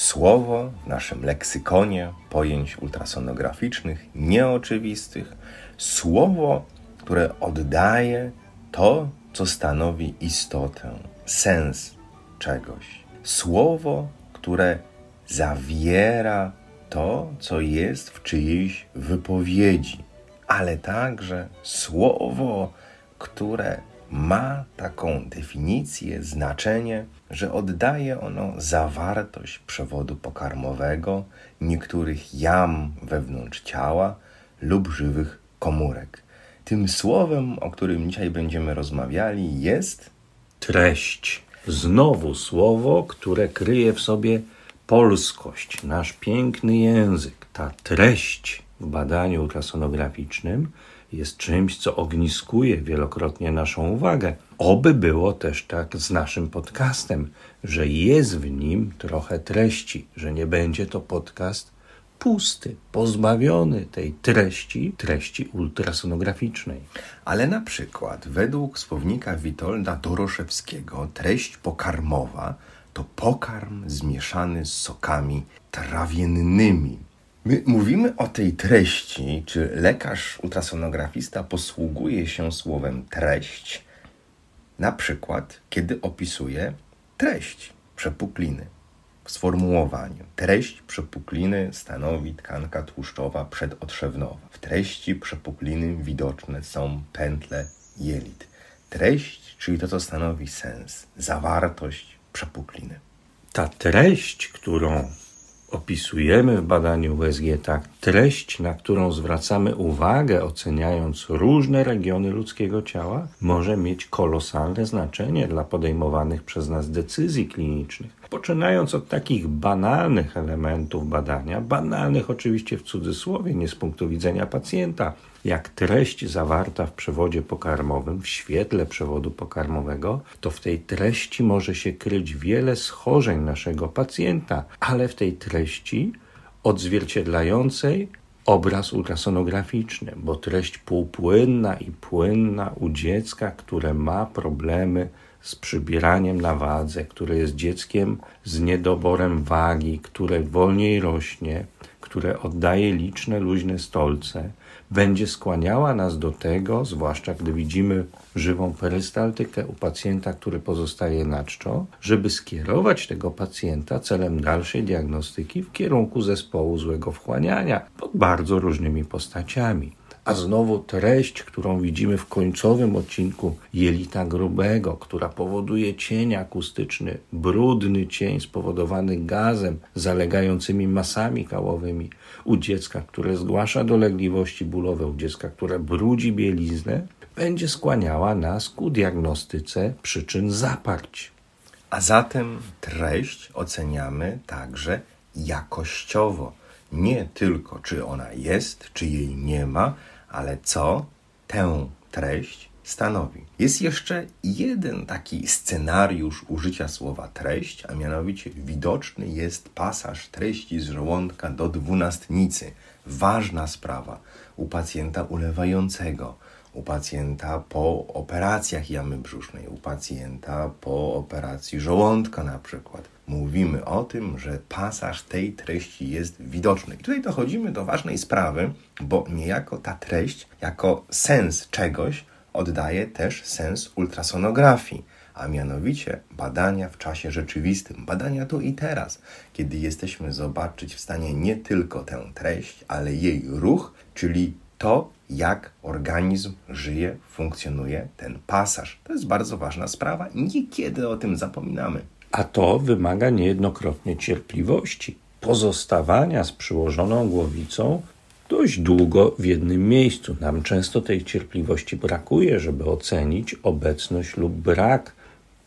słowo w naszym leksykonie pojęć ultrasonograficznych, nieoczywistych, słowo, które oddaje to, co stanowi istotę, sens czegoś. Słowo, które zawiera to, co jest w czyjejś wypowiedzi, ale także słowo, które ma taką definicję, znaczenie, że oddaje ono zawartość przewodu pokarmowego, niektórych jam wewnątrz ciała lub żywych komórek. Tym słowem, o którym dzisiaj będziemy rozmawiali, jest Treść. Znowu słowo, które kryje w sobie polskość, nasz piękny język. Ta treść w badaniu ultrasonograficznym jest czymś, co ogniskuje wielokrotnie naszą uwagę. Oby było też tak z naszym podcastem, że jest w nim trochę treści, że nie będzie to podcast pusty, pozbawiony tej treści, treści ultrasonograficznej. Ale na przykład według słownika Witolda Doroszewskiego treść pokarmowa to pokarm zmieszany z sokami trawiennymi. My mówimy o tej treści, czy lekarz ultrasonografista posługuje się słowem treść, na przykład kiedy opisuje treść przepukliny w sformułowaniu. Treść przepukliny stanowi tkanka tłuszczowa przedotrzewnowa. W treści przepukliny widoczne są pętle jelit. Treść, czyli to, co stanowi sens, zawartość przepukliny. Ta treść, którą opisujemy w badaniu USG, ta treść, na którą zwracamy uwagę, oceniając różne regiony ludzkiego ciała, może mieć kolosalne znaczenie dla podejmowanych przez nas decyzji klinicznych. Poczynając od takich banalnych elementów badania, banalnych oczywiście w cudzysłowie, nie z punktu widzenia pacjenta, jak treść zawarta w przewodzie pokarmowym, w świetle przewodu pokarmowego, to w tej treści może się kryć wiele schorzeń naszego pacjenta, ale w tej treści odzwierciedlającej obraz ultrasonograficzny, bo treść półpłynna i płynna u dziecka, które ma problemy z przybieraniem na wadze, które jest dzieckiem z niedoborem wagi, które wolniej rośnie, które oddaje liczne luźne stolce, będzie skłaniała nas do tego, zwłaszcza gdy widzimy żywą perystaltykę u pacjenta, który pozostaje na czczo, żeby skierować tego pacjenta celem dalszej diagnostyki w kierunku zespołu złego wchłaniania pod bardzo różnymi postaciami. A znowu treść, którą widzimy w końcowym odcinku jelita grubego, która powoduje cień akustyczny, brudny cień spowodowany gazem, zalegającymi masami kałowymi u dziecka, które zgłasza dolegliwości bólowe, u dziecka, które brudzi bieliznę, będzie skłaniała nas ku diagnostyce przyczyn zaparć. A zatem treść oceniamy także jakościowo. Nie tylko, czy ona jest, czy jej nie ma, ale co tę treść stanowi. Jest jeszcze jeden taki scenariusz użycia słowa treść, a mianowicie widoczny jest pasaż treści z żołądka do dwunastnicy. Ważna sprawa u pacjenta ulewającego, u pacjenta po operacjach jamy brzusznej, u pacjenta po operacji żołądka na przykład. Mówimy o tym, że pasaż tej treści jest widoczny. I tutaj dochodzimy do ważnej sprawy, bo niejako ta treść, jako sens czegoś, oddaje też sens ultrasonografii, a mianowicie badania w czasie rzeczywistym, badania tu i teraz, kiedy jesteśmy zobaczyć w stanie nie tylko tę treść, ale jej ruch, czyli to, jak organizm żyje, funkcjonuje ten pasaż. To jest bardzo ważna sprawa niekiedy o tym zapominamy. A to wymaga niejednokrotnie cierpliwości, pozostawania z przyłożoną głowicą dość długo w jednym miejscu. Nam często tej cierpliwości brakuje, żeby ocenić obecność lub brak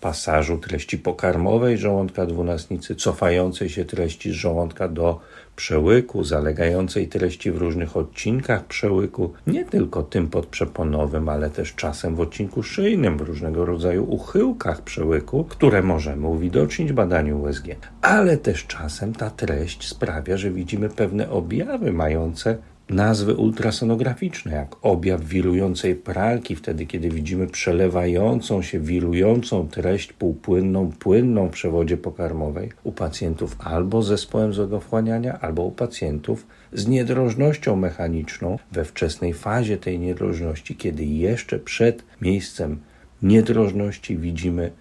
pasażu treści pokarmowej żołądka dwunastnicy, cofającej się treści z żołądka do przełyku, zalegającej treści w różnych odcinkach przełyku, nie tylko tym podprzeponowym, ale też czasem w odcinku szyjnym, w różnego rodzaju uchyłkach przełyku, które możemy uwidocznić w badaniu USG. Ale też czasem ta treść sprawia, że widzimy pewne objawy mające nazwy ultrasonograficzne, jak objaw wirującej pralki, wtedy kiedy widzimy przelewającą się, wirującą treść półpłynną, płynną w przewodzie pokarmowej u pacjentów albo z zespołem zodowchłaniania, albo u pacjentów z niedrożnością mechaniczną we wczesnej fazie tej niedrożności, kiedy jeszcze przed miejscem niedrożności widzimy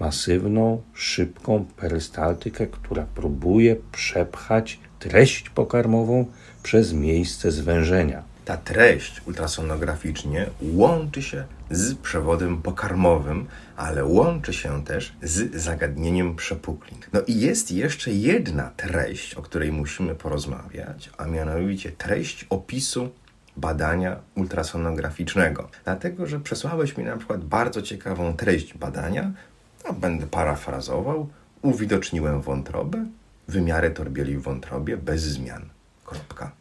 masywną, szybką perystaltykę, która próbuje przepchać treść pokarmową przez miejsce zwężenia. Ta treść ultrasonograficznie łączy się z przewodem pokarmowym, ale łączy się też z zagadnieniem przepuklin. No i jest jeszcze jedna treść, o której musimy porozmawiać, a mianowicie treść opisu badania ultrasonograficznego. Dlatego, że przesłałeś mi na przykład bardzo ciekawą treść badania, a będę parafrazował, uwidoczniłem wątrobę, wymiary torbieli w wątrobie bez zmian. Kropka.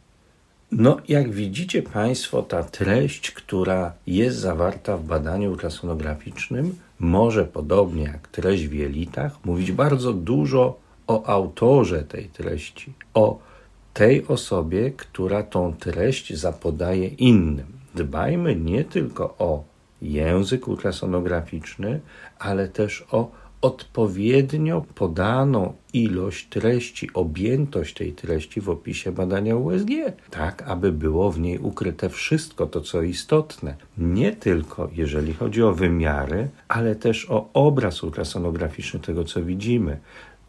No, jak widzicie Państwo, ta treść, która jest zawarta w badaniu ultrasonograficznym, może podobnie jak treść w jelitach, mówić bardzo dużo o autorze tej treści, o tej osobie, która tą treść zapodaje innym. Dbajmy nie tylko o język ultrasonograficzny, ale też o odpowiednio podaną ilość treści, objętość tej treści w opisie badania USG, tak aby było w niej ukryte wszystko to, co istotne. Nie tylko jeżeli chodzi o wymiary, ale też o obraz ultrasonograficzny tego, co widzimy.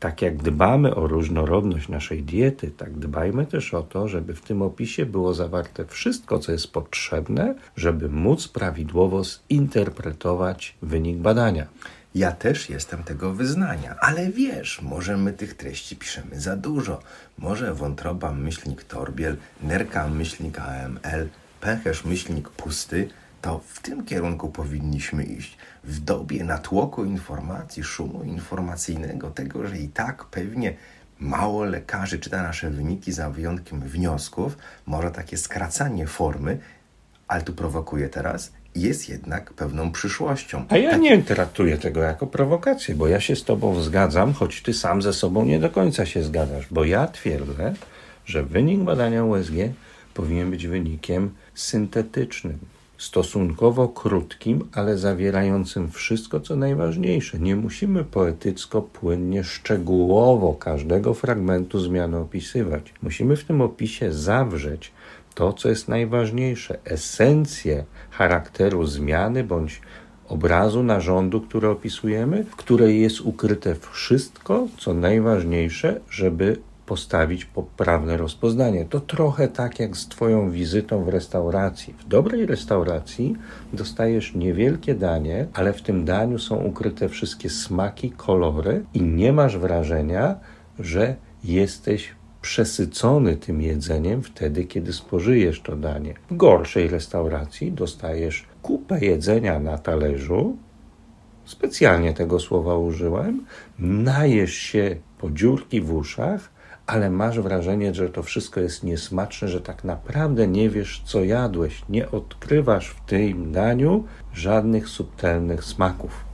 Tak jak dbamy o różnorodność naszej diety, tak dbajmy też o to, żeby w tym opisie było zawarte wszystko, co jest potrzebne, żeby móc prawidłowo zinterpretować wynik badania. Ja też jestem tego wyznania, ale wiesz, może my tych treści piszemy za dużo. Może wątroba myślnik torbiel, nerka myślnik AML, pęcherz myślnik pusty, to w tym kierunku powinniśmy iść. W dobie natłoku informacji, szumu informacyjnego, tego, że i tak pewnie mało lekarzy czyta nasze wyniki za wyjątkiem wniosków, może takie skracanie formy, ale tu prowokuje teraz, jest jednak pewną przyszłością. A ja tak... nie traktuję tego jako prowokację, bo ja się z Tobą zgadzam, choć Ty sam ze sobą nie do końca się zgadzasz, bo ja twierdzę, że wynik badania USG powinien być wynikiem syntetycznym, stosunkowo krótkim, ale zawierającym wszystko, co najważniejsze. Nie musimy poetycko, płynnie, szczegółowo każdego fragmentu zmiany opisywać. Musimy w tym opisie zawrzeć to, co jest najważniejsze, esencję charakteru zmiany bądź obrazu narządu, który opisujemy, w której jest ukryte wszystko, co najważniejsze, żeby postawić poprawne rozpoznanie. To trochę tak jak z Twoją wizytą w restauracji. W dobrej restauracji dostajesz niewielkie danie, ale w tym daniu są ukryte wszystkie smaki, kolory i nie masz wrażenia, że jesteś przesycony tym jedzeniem wtedy, kiedy spożyjesz to danie. W gorszej restauracji dostajesz kupę jedzenia na talerzu, specjalnie tego słowa użyłem, najesz się po dziurki w uszach, ale masz wrażenie, że to wszystko jest niesmaczne, że tak naprawdę nie wiesz, co jadłeś. Nie odkrywasz w tym daniu żadnych subtelnych smaków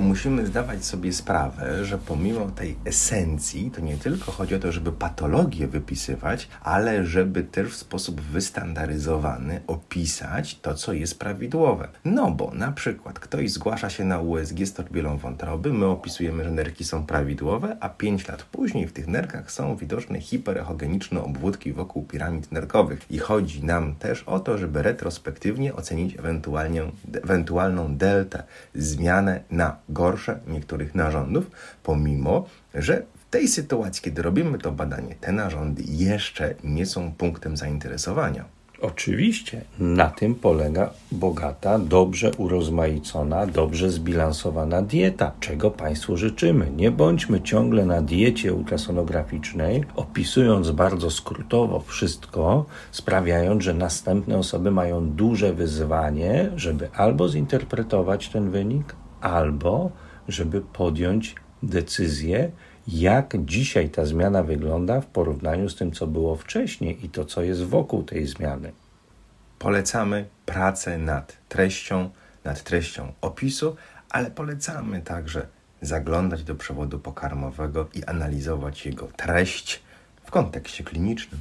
musimy zdawać sobie sprawę, że pomimo tej esencji, to nie tylko chodzi o to, żeby patologię wypisywać, ale żeby też w sposób wystandaryzowany opisać to, co jest prawidłowe. No bo na przykład ktoś zgłasza się na USG z torbielą wątroby, my opisujemy, że nerki są prawidłowe, a 5 lat później w tych nerkach są widoczne hiperechogeniczne obwódki wokół piramid nerkowych. I chodzi nam też o to, żeby retrospektywnie ocenić ewentualnie, ewentualną deltę, zmianę na gorsze niektórych narządów, pomimo że w tej sytuacji, kiedy robimy to badanie, te narządy jeszcze nie są punktem zainteresowania. Oczywiście, na tym polega bogata, dobrze urozmaicona, dobrze zbilansowana dieta, czego Państwu życzymy. Nie bądźmy ciągle na diecie ultrasonograficznej, opisując bardzo skrótowo wszystko, sprawiając, że następne osoby mają duże wyzwanie, żeby albo zinterpretować ten wynik, albo żeby podjąć decyzję, jak dzisiaj ta zmiana wygląda w porównaniu z tym, co było wcześniej i to, co jest wokół tej zmiany. Polecamy pracę nad treścią, nad treścią opisu, ale polecamy także zaglądać do przewodu pokarmowego i analizować jego treść w kontekście klinicznym.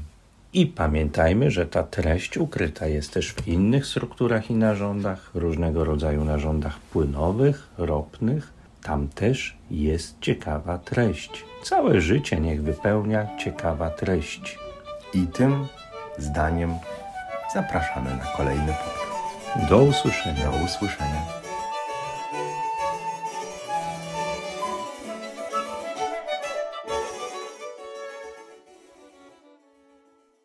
I pamiętajmy, że ta treść ukryta jest też w innych strukturach i narządach, różnego rodzaju narządach płynowych, ropnych. Tam też jest ciekawa treść. Całe życie niech wypełnia ciekawa treść. I tym zdaniem zapraszamy na kolejny podcast. Do usłyszenia. Do usłyszenia.